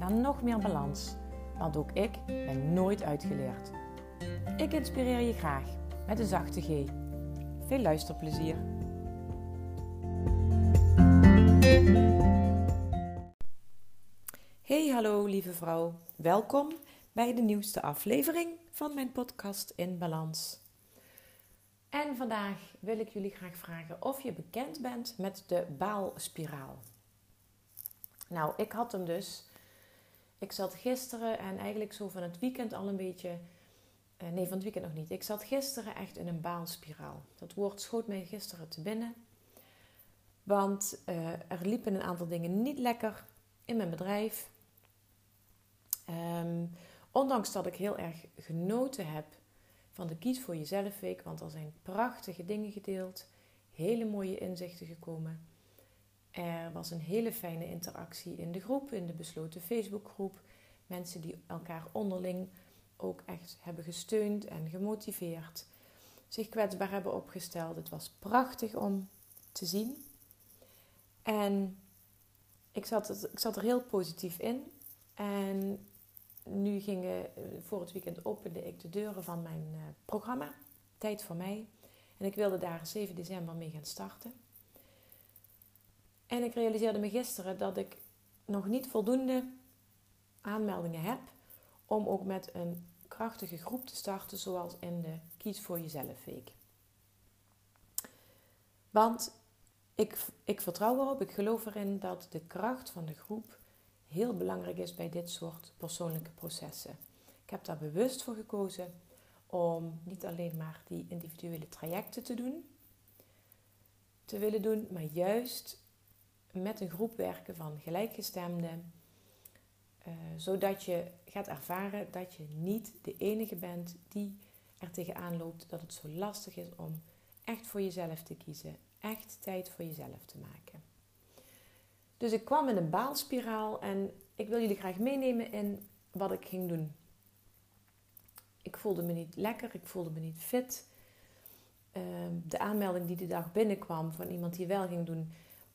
naar nog meer balans. Want ook ik ben nooit uitgeleerd. Ik inspireer je graag met een zachte G. Veel luisterplezier. Hey, hallo lieve vrouw. Welkom bij de nieuwste aflevering van mijn podcast In Balans. En vandaag wil ik jullie graag vragen of je bekend bent met de baalspiraal. Nou, ik had hem dus. Ik zat gisteren en eigenlijk zo van het weekend al een beetje. Uh, nee, van het weekend nog niet. Ik zat gisteren echt in een baalspiraal. Dat woord schoot mij gisteren te binnen. Want uh, er liepen een aantal dingen niet lekker in mijn bedrijf. Um, ondanks dat ik heel erg genoten heb van de Kies voor Jezelf Week. Want er zijn prachtige dingen gedeeld. Hele mooie inzichten gekomen. Er was een hele fijne interactie in de groep, in de besloten Facebookgroep. Mensen die elkaar onderling ook echt hebben gesteund en gemotiveerd. Zich kwetsbaar hebben opgesteld. Het was prachtig om te zien. En ik zat, ik zat er heel positief in. En nu gingen eh, voor het weekend opende ik de deuren van mijn eh, programma. Tijd voor mij. En ik wilde daar 7 december mee gaan starten. En ik realiseerde me gisteren dat ik nog niet voldoende aanmeldingen heb om ook met een krachtige groep te starten, zoals in de Kies voor Jezelf Week. Want ik, ik vertrouw erop, ik geloof erin dat de kracht van de groep heel belangrijk is bij dit soort persoonlijke processen. Ik heb daar bewust voor gekozen om niet alleen maar die individuele trajecten te doen, te willen doen, maar juist met een groep werken van gelijkgestemden. Uh, zodat je gaat ervaren dat je niet de enige bent die er tegenaan loopt dat het zo lastig is om echt voor jezelf te kiezen. Echt tijd voor jezelf te maken. Dus ik kwam in een baalspiraal en ik wil jullie graag meenemen in wat ik ging doen. Ik voelde me niet lekker, ik voelde me niet fit. Uh, de aanmelding die die dag binnenkwam van iemand die wel ging doen,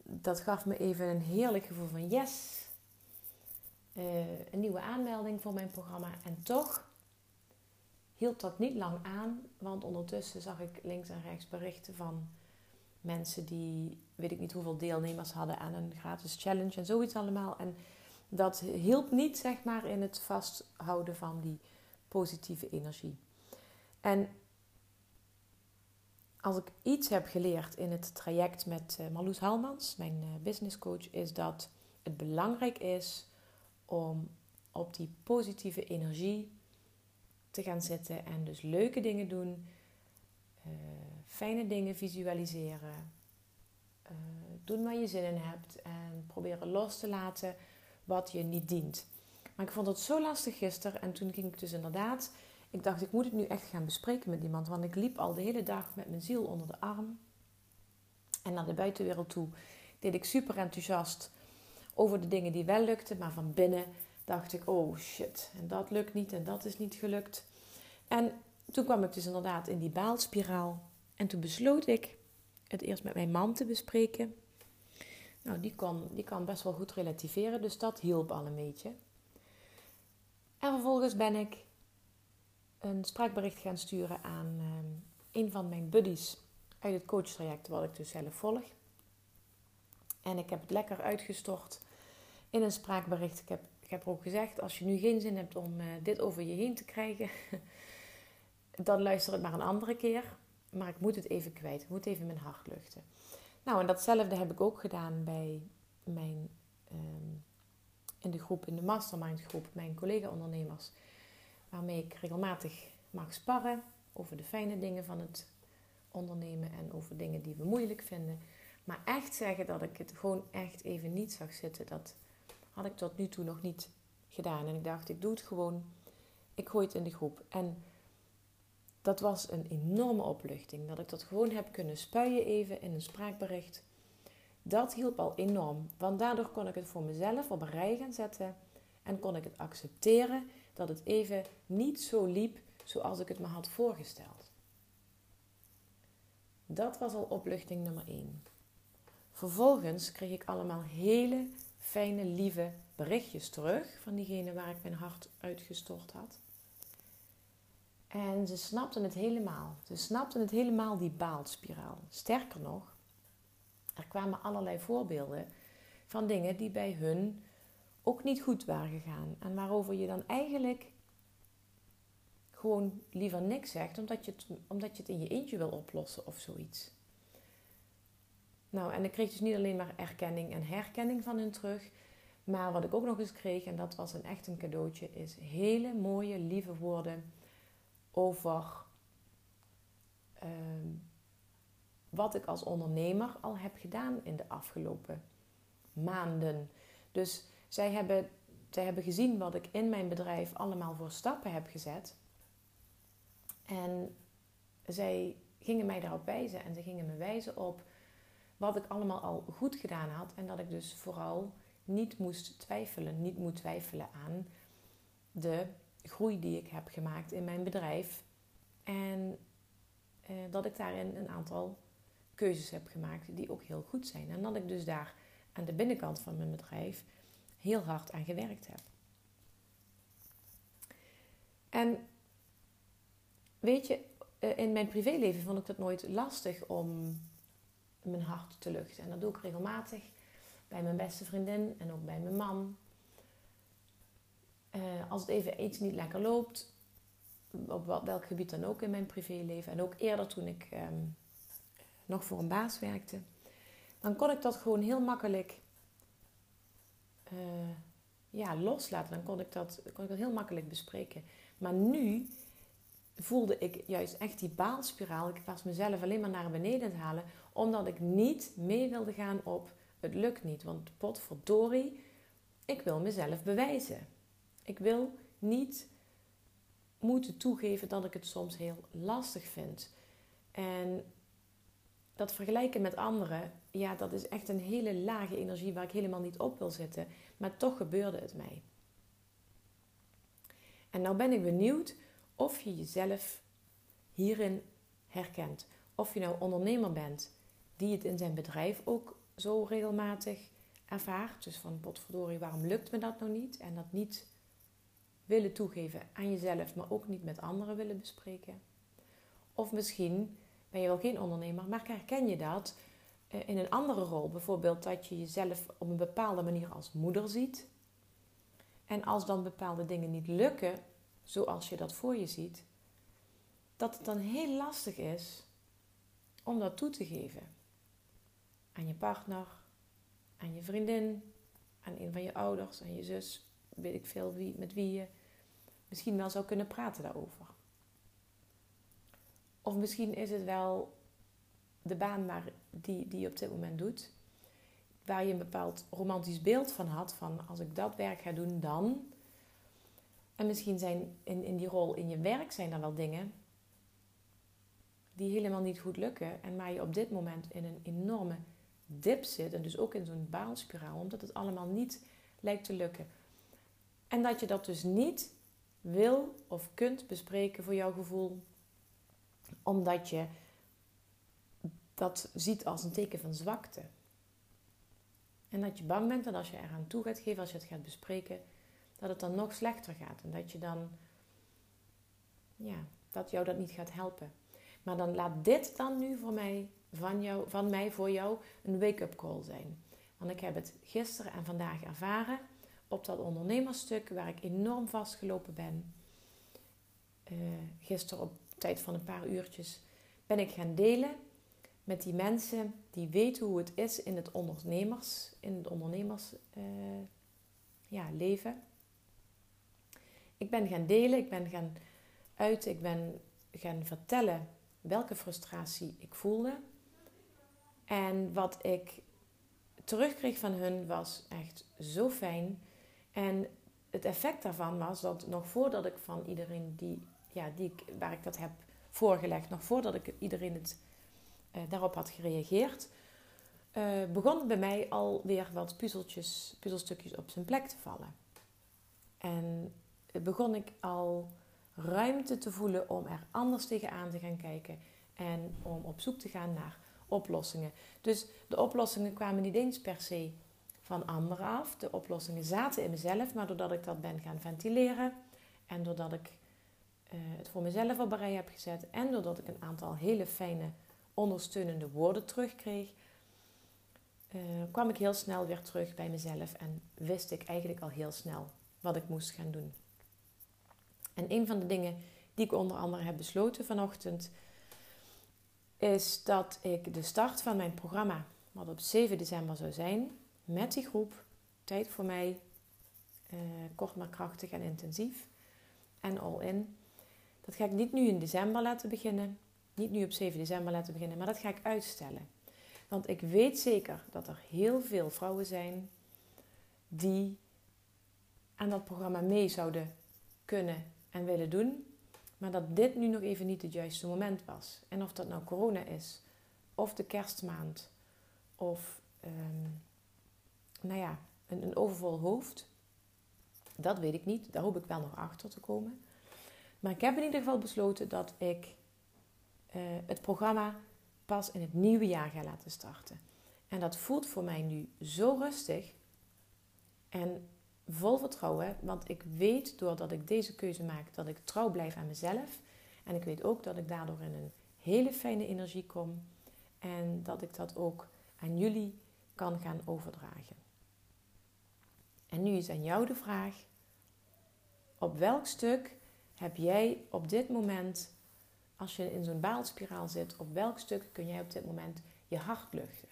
dat gaf me even een heerlijk gevoel van yes. Uh, een nieuwe aanmelding voor mijn programma. En toch hield dat niet lang aan, want ondertussen zag ik links en rechts berichten van mensen die, weet ik niet hoeveel deelnemers hadden aan een gratis challenge en zoiets allemaal. En dat hielp niet, zeg maar, in het vasthouden van die positieve energie. En als ik iets heb geleerd in het traject met uh, Marloes Halmans, mijn uh, business coach, is dat het belangrijk is om op die positieve energie te gaan zitten en dus leuke dingen doen, uh, fijne dingen visualiseren, doen waar je zin in hebt en proberen los te laten wat je niet dient. Maar ik vond het zo lastig gisteren en toen ging ik dus inderdaad ik dacht, ik moet het nu echt gaan bespreken met iemand. Want ik liep al de hele dag met mijn ziel onder de arm. En naar de buitenwereld toe deed ik super enthousiast over de dingen die wel lukten. Maar van binnen dacht ik, oh shit, en dat lukt niet en dat is niet gelukt. En toen kwam ik dus inderdaad in die baalspiraal. En toen besloot ik het eerst met mijn man te bespreken. Nou, die kan, die kan best wel goed relativeren, dus dat hielp al een beetje. En vervolgens ben ik een spraakbericht gaan sturen aan ehm, een van mijn buddies uit het coachtraject, wat ik dus zelf volg. En ik heb het lekker uitgestort in een spraakbericht. Ik heb, ik heb ook gezegd, als je nu geen zin hebt om uh, dit over je heen te krijgen, dan luister het maar een andere keer. Maar ik moet het even kwijt. Ik moet even mijn hart luchten. Nou, en datzelfde heb ik ook gedaan bij mijn, um, in de groep, in de mastermind groep, mijn collega-ondernemers waarmee ik regelmatig mag sparren over de fijne dingen van het ondernemen en over dingen die we moeilijk vinden. Maar echt zeggen dat ik het gewoon echt even niet zag zitten, dat had ik tot nu toe nog niet gedaan. En ik dacht, ik doe het gewoon. Ik gooi het in de groep. En dat was een enorme opluchting. Dat ik dat gewoon heb kunnen spuien even in een spraakbericht. Dat hielp al enorm. Want daardoor kon ik het voor mezelf op een rij gaan zetten. En kon ik het accepteren dat het even niet zo liep zoals ik het me had voorgesteld. Dat was al opluchting nummer 1. Vervolgens kreeg ik allemaal hele fijne, lieve berichtjes terug van diegene waar ik mijn hart uitgestort had. En ze snapten het helemaal. Ze snapten het helemaal, die baalspiraal. Sterker nog, er kwamen allerlei voorbeelden van dingen die bij hun ook niet goed waren gegaan. En waarover je dan eigenlijk gewoon liever niks zegt, omdat je het, omdat je het in je eentje wil oplossen of zoiets. Nou, en ik kreeg dus niet alleen maar erkenning en herkenning van hun terug. Maar wat ik ook nog eens kreeg, en dat was een echt een cadeautje, is hele mooie, lieve woorden over ehm, wat ik als ondernemer al heb gedaan in de afgelopen maanden. Dus zij hebben, zij hebben gezien wat ik in mijn bedrijf allemaal voor stappen heb gezet. En zij gingen mij daarop wijzen en ze gingen me wijzen op wat ik allemaal al goed gedaan had. En dat ik dus vooral niet moest twijfelen, niet moet twijfelen aan de groei die ik heb gemaakt in mijn bedrijf. En eh, dat ik daarin een aantal keuzes heb gemaakt die ook heel goed zijn. En dat ik dus daar aan de binnenkant van mijn bedrijf heel hard aan gewerkt heb. En weet je, eh, in mijn privéleven vond ik het nooit lastig om mijn hart te luchten. En dat doe ik regelmatig bij mijn beste vriendin en ook bij mijn man. Uh, als het even iets niet lekker loopt, op welk gebied dan ook in mijn privéleven. En ook eerder toen ik ehm, nog voor een baas werkte. Dan kon ik dat gewoon heel makkelijk uh, ja, loslaten. Dan kon ik, dat, kon ik heel makkelijk bespreken. Maar nu voelde ik juist echt die baalspiraal. Ik was mezelf alleen maar naar beneden te halen. Omdat ik niet mee wilde gaan op het lukt niet. Want potverdorie, ik wil mezelf bewijzen. Ik wil niet moeten toegeven dat ik het soms heel lastig vind. En dat vergelijken met anderen, ja, dat is echt een hele lage energie waar ik helemaal niet op wil zitten. Maar toch gebeurde het mij. En nou ben ik benieuwd of je jezelf hierin herkent. Of je nou ondernemer bent die het in zijn bedrijf ook zo regelmatig ervaart. Dus van potverdorie, waarom lukt me dat nou niet? En dat niet willen toegeven aan jezelf, maar ook niet met anderen willen bespreken. Of misschien ben je wel geen ondernemer, maar herken je dat in een andere rol. Bijvoorbeeld dat je jezelf op een bepaalde manier als moeder ziet. En als dan bepaalde dingen niet lukken zoals je dat voor je ziet, dat het dan heel lastig is om dat toe te geven. Aan je partner, aan je vriendin, aan een van je ouders, aan je zus, weet ik veel wie, met wie je misschien wel zou kunnen praten daarover. Of misschien is het wel de baan waar, die, die je op dit moment doet, waar je een bepaald romantisch beeld van had, van als ik dat werk ga doen, dan. En misschien zijn in, in die rol in je werk zijn er wel dingen die helemaal niet goed lukken en waar je op dit moment in een enorme dip zit en dus ook in zo'n baalspiraal, omdat het allemaal niet lijkt te lukken. En dat je dat dus niet wil of kunt bespreken voor jouw gevoel, omdat je dat ziet als een teken van zwakte. En dat je bang bent dat als je eraan toe gaat geven, als je het gaat bespreken, dat het dan nog slechter gaat. En dat je dan, ja, dat jou dat niet gaat helpen. Maar dan laat dit dan nu voor mij, van, jou, van mij voor jou een wake-up call zijn. Want ik heb het gisteren en vandaag ervaren op dat ondernemersstuk waar ik enorm vastgelopen ben. Uh, gisteren op tijd van een paar uurtjes ben ik gaan delen met die mensen die weten hoe het is in het ondernemers, in het ondernemers uh, ja, leven. Ik ben gaan delen, ik ben gaan uiten, ik ben gaan vertellen welke frustratie ik voelde. En wat ik terugkreeg van hun was echt zo fijn. En het effect daarvan was dat nog voordat ik van iedereen die, ja, die ik, waar ik dat heb voorgelegd, nog voordat ik iedereen het, daarop had gereageerd, uh, begon bij mij alweer wat puzzeltjes, puzzelstukjes op zijn plek te vallen. En begon ik al ruimte te voelen om er anders tegenaan te gaan kijken en om op zoek te gaan naar oplossingen. Dus de oplossingen kwamen niet eens per se van anderen af. De oplossingen zaten in mezelf, maar doordat ik dat ben gaan ventileren en doordat ik het voor mezelf op rij heb gezet en doordat ik een aantal hele fijne ondersteunende woorden terugkreeg, uh, kwam ik heel snel weer terug bij mezelf en wist ik eigenlijk al heel snel wat ik moest gaan doen. En een van de dingen die ik onder andere heb besloten vanochtend, is dat ik de start van mijn programma, wat op 7 december zou zijn, met die groep, tijd voor mij, uh, kort maar krachtig en intensief en all in. Dat ga ik niet nu in december laten beginnen, niet nu op 7 december laten beginnen, maar dat ga ik uitstellen. Want ik weet zeker dat er heel veel vrouwen zijn die aan dat programma mee zouden kunnen en willen doen, maar dat dit nu nog even niet het juiste moment was. En of dat nou corona is, of de kerstmaand, of um, nou ja, een, een overvol hoofd, dat weet ik niet. Daar hoop ik wel nog achter te komen. Maar ik heb in ieder geval besloten dat ik uh, het programma pas in het nieuwe jaar ga laten starten. En dat voelt voor mij nu zo rustig en vol vertrouwen, want ik weet doordat ik deze keuze maak dat ik trouw blijf aan mezelf. En ik weet ook dat ik daardoor in een hele fijne energie kom en dat ik dat ook aan jullie kan gaan overdragen. En nu is aan jou de vraag: op welk stuk heb jij op dit moment, als je in zo'n baalspiraal zit, op welk stuk kun jij op dit moment je hart luchten?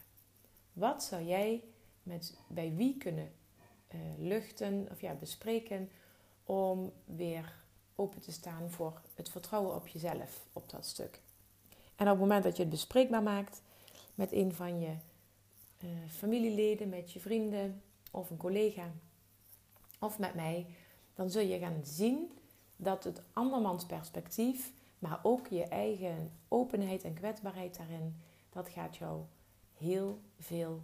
Wat zou jij met, bij wie kunnen uh, luchten of ja, bespreken om weer open te staan voor het vertrouwen op jezelf op dat stuk? En op het moment dat je het bespreekbaar maakt met een van je uh, familieleden, met je vrienden of een collega of met mij, dan zul je gaan zien dat het andermans perspectief, maar ook je eigen openheid en kwetsbaarheid daarin, dat gaat jou heel veel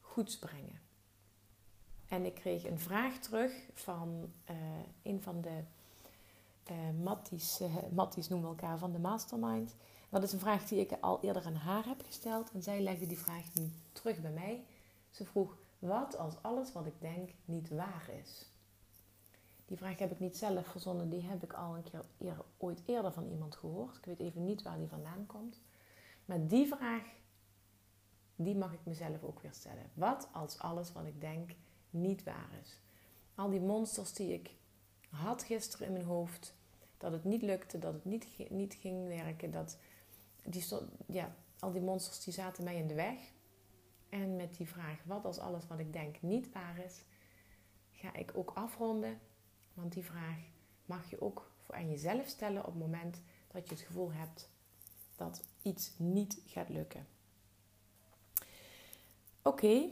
goeds brengen. En ik kreeg een vraag terug van uh, een van de uh, Matties, uh, Matties noemen we elkaar van de Mastermind. Dat is een vraag die ik al eerder aan haar heb gesteld en zij legde die vraag nu terug bij mij. Ze vroeg: Wat als alles wat ik denk niet waar is? Die vraag heb ik niet zelf verzonnen, die heb ik al een keer eer, ooit eerder van iemand gehoord. Ik weet even niet waar die vandaan komt. Maar die vraag, die mag ik mezelf ook weer stellen. Wat als alles wat ik denk niet waar is? Al die monsters die ik had gisteren in mijn hoofd, dat het niet lukte, dat het niet, niet ging werken, dat die, ja, al die monsters die zaten mij in de weg. En met die vraag, wat als alles wat ik denk niet waar is, ga ik ook afronden want die vraag mag je ook aan jezelf stellen op het moment dat je het gevoel hebt dat iets niet gaat lukken. Oké.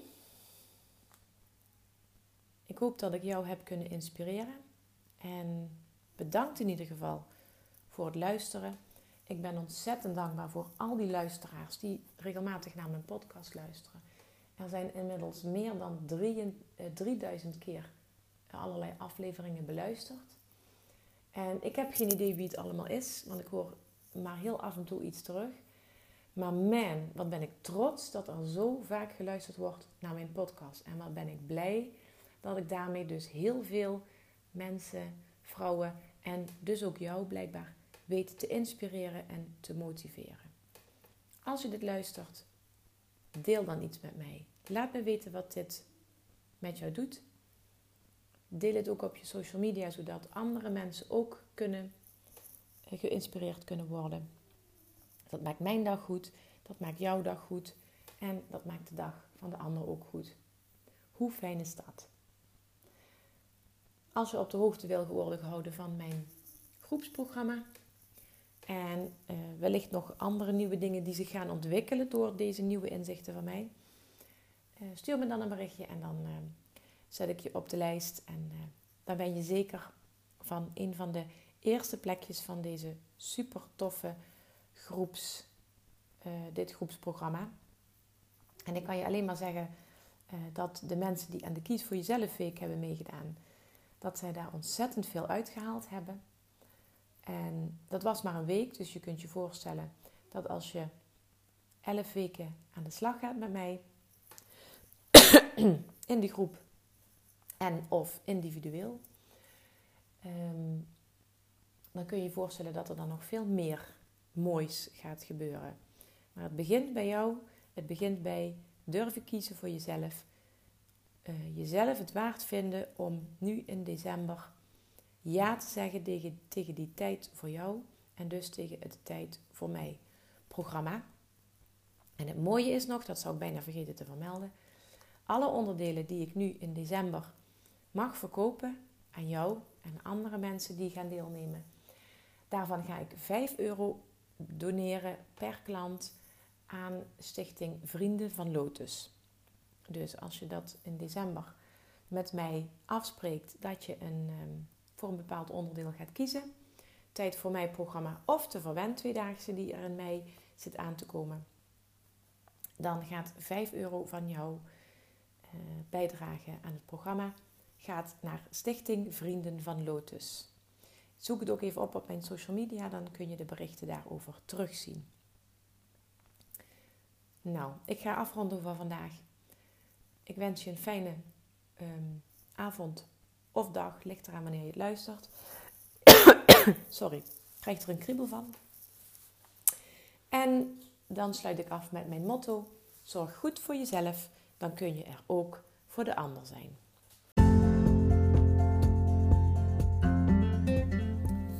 Ik hoop dat ik jou heb kunnen inspireren. En bedankt in ieder geval voor het luisteren. Ik ben ontzettend dankbaar voor al die luisteraars die regelmatig naar mijn podcast luisteren. Er zijn inmiddels meer dan 3000 eh, keer allerlei afleveringen beluisterd. En ik heb geen idee wie het allemaal is, want ik hoor maar heel af en toe iets terug. Maar man, wat ben ik trots dat er zo vaak geluisterd wordt naar mijn podcast. En wat ben ik blij dat ik daarmee dus heel veel mensen, vrouwen en dus ook jou blijkbaar weet te inspireren en te motiveren. Als je dit luistert, deel dan iets met mij. Laat me weten wat dit met jou doet. Deel het ook op je social media, zodat andere mensen ook kunnen, eh, geïnspireerd kunnen worden. Dat maakt mijn dag goed, dat maakt jouw dag goed en dat maakt de dag van de ander ook goed. Hoe fijn is dat? Als je op de hoogte wil worden gehouden van mijn groepsprogramma en uh, wellicht nog andere nieuwe dingen die zich gaan ontwikkelen door deze nieuwe inzichten van mij, uh, stuur me dan een berichtje en dan zet ik je op de lijst en uh, dan ben je zeker van een van de eerste plekjes van deze super toffe groeps, uh, dit groepsprogramma. En ik kan je alleen maar zeggen uh, dat de mensen die aan de Kies voor Jezelf Week hebben meegedaan, dat zij daar ontzettend veel uitgehaald hebben. En dat was maar een week, dus je kunt je voorstellen dat als je elf weken aan de slag gaat met mij in die groep en of individueel, ehm, dan kun je je voorstellen dat er dan nog veel meer moois gaat gebeuren. Maar het begint bij jou, het begint bij durven kiezen voor jezelf. Uh, jezelf het waard vinden om nu in december ja te zeggen tegen, tegen die tijd voor jou en dus tegen het tijd voor mij programma. En het mooie is nog, dat zou ik bijna vergeten te vermelden, alle onderdelen die ik nu in december mag verkopen aan jou en andere mensen die gaan deelnemen. Daarvan ga ik 5 euro doneren per klant aan Stichting Vrienden van Lotus. Dus als je dat in december met mij afspreekt dat je een, ehm, voor een bepaald onderdeel gaat kiezen, Tijd voor mij programma of de Verwend Tweedaagse die er in mei zit aan te komen, dan gaat 5 euro van jouw uh, bijdrage aan het programma gaat naar Stichting Vrienden van Lotus. Zoek het ook even op op mijn social media, dan kun je de berichten daarover terugzien. Nou, ik ga afronden voor vandaag. Ik wens je een fijne ehm, avond of dag, ligt eraan wanneer je het luistert. Sorry, krijg er een kriebel van. En dan sluit ik af met mijn motto: zorg goed voor jezelf, dan kun je er ook voor de ander zijn.